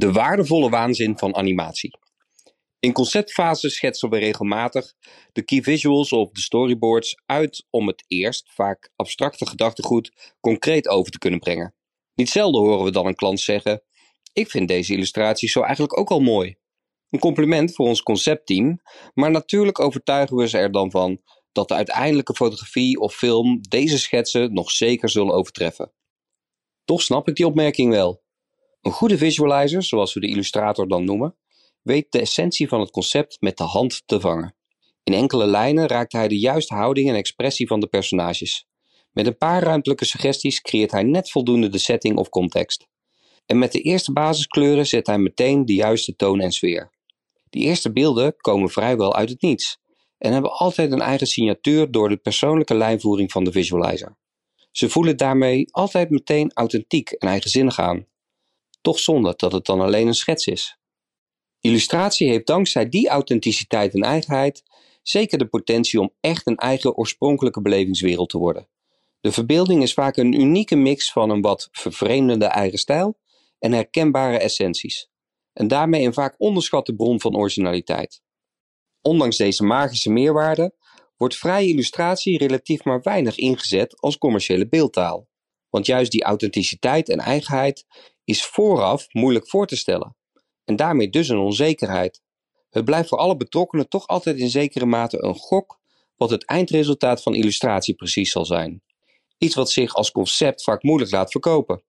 De waardevolle waanzin van animatie. In conceptfase schetsen we regelmatig de key visuals of de storyboards uit om het eerst, vaak abstracte gedachtegoed, concreet over te kunnen brengen. Niet zelden horen we dan een klant zeggen: Ik vind deze illustratie zo eigenlijk ook al mooi. Een compliment voor ons conceptteam, maar natuurlijk overtuigen we ze er dan van dat de uiteindelijke fotografie of film deze schetsen nog zeker zullen overtreffen. Toch snap ik die opmerking wel. Een goede visualizer, zoals we de illustrator dan noemen, weet de essentie van het concept met de hand te vangen. In enkele lijnen raakt hij de juiste houding en expressie van de personages. Met een paar ruimtelijke suggesties creëert hij net voldoende de setting of context. En met de eerste basiskleuren zet hij meteen de juiste toon en sfeer. Die eerste beelden komen vrijwel uit het niets en hebben altijd een eigen signatuur door de persoonlijke lijnvoering van de visualizer. Ze voelen daarmee altijd meteen authentiek en eigenzinnig aan. Toch zonder dat het dan alleen een schets is. Illustratie heeft dankzij die authenticiteit en eigenheid zeker de potentie om echt een eigen oorspronkelijke belevingswereld te worden. De verbeelding is vaak een unieke mix van een wat vervreemdende eigen stijl en herkenbare essenties, en daarmee een vaak onderschatte bron van originaliteit. Ondanks deze magische meerwaarde wordt vrije illustratie relatief maar weinig ingezet als commerciële beeldtaal, want juist die authenticiteit en eigenheid is vooraf moeilijk voor te stellen en daarmee dus een onzekerheid. Het blijft voor alle betrokkenen toch altijd in zekere mate een gok wat het eindresultaat van illustratie precies zal zijn. Iets wat zich als concept vaak moeilijk laat verkopen.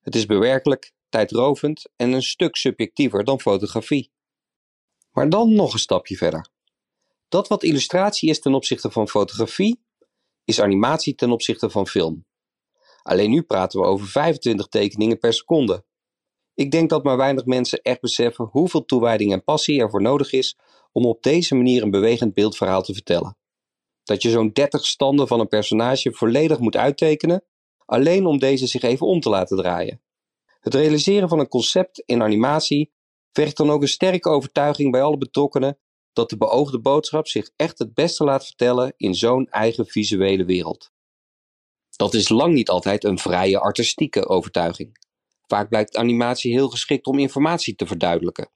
Het is bewerkelijk, tijdrovend en een stuk subjectiever dan fotografie. Maar dan nog een stapje verder. Dat wat illustratie is ten opzichte van fotografie, is animatie ten opzichte van film. Alleen nu praten we over 25 tekeningen per seconde. Ik denk dat maar weinig mensen echt beseffen hoeveel toewijding en passie er voor nodig is om op deze manier een bewegend beeldverhaal te vertellen. Dat je zo'n 30 standen van een personage volledig moet uittekenen, alleen om deze zich even om te laten draaien. Het realiseren van een concept in animatie vergt dan ook een sterke overtuiging bij alle betrokkenen dat de beoogde boodschap zich echt het beste laat vertellen in zo'n eigen visuele wereld. Dat is lang niet altijd een vrije artistieke overtuiging. Vaak blijkt animatie heel geschikt om informatie te verduidelijken.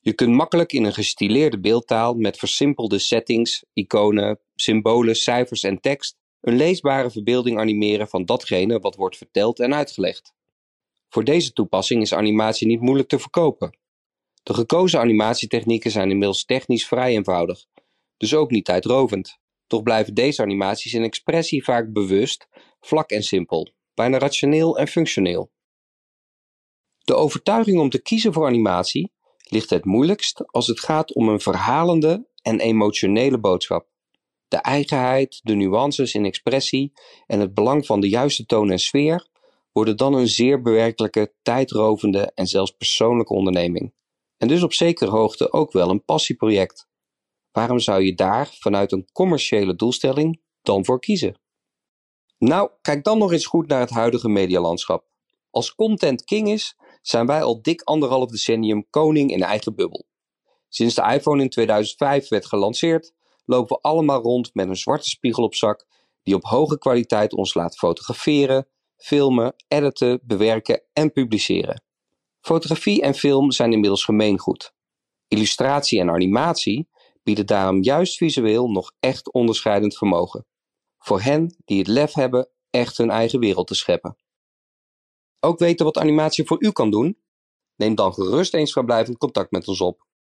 Je kunt makkelijk in een gestileerde beeldtaal met versimpelde settings, iconen, symbolen, cijfers en tekst een leesbare verbeelding animeren van datgene wat wordt verteld en uitgelegd. Voor deze toepassing is animatie niet moeilijk te verkopen. De gekozen animatietechnieken zijn inmiddels technisch vrij eenvoudig, dus ook niet tijdrovend. Toch blijven deze animaties in expressie vaak bewust, vlak en simpel, bijna rationeel en functioneel. De overtuiging om te kiezen voor animatie ligt het moeilijkst als het gaat om een verhalende en emotionele boodschap. De eigenheid, de nuances in expressie en het belang van de juiste toon en sfeer worden dan een zeer bewerkelijke, tijdrovende en zelfs persoonlijke onderneming. En dus op zekere hoogte ook wel een passieproject. Waarom zou je daar vanuit een commerciële doelstelling dan voor kiezen? Nou, kijk dan nog eens goed naar het huidige medialandschap. Als content king is, zijn wij al dik anderhalf decennium koning in eigen bubbel. Sinds de iPhone in 2005 werd gelanceerd, lopen we allemaal rond met een zwarte spiegel op zak die op hoge kwaliteit ons laat fotograferen, filmen, editen, bewerken en publiceren. Fotografie en film zijn inmiddels gemeengoed. Illustratie en animatie bieden daarom juist visueel nog echt onderscheidend vermogen. Voor hen die het lef hebben echt hun eigen wereld te scheppen. Ook weten wat animatie voor u kan doen? Neem dan gerust eens vrijblijvend contact met ons op.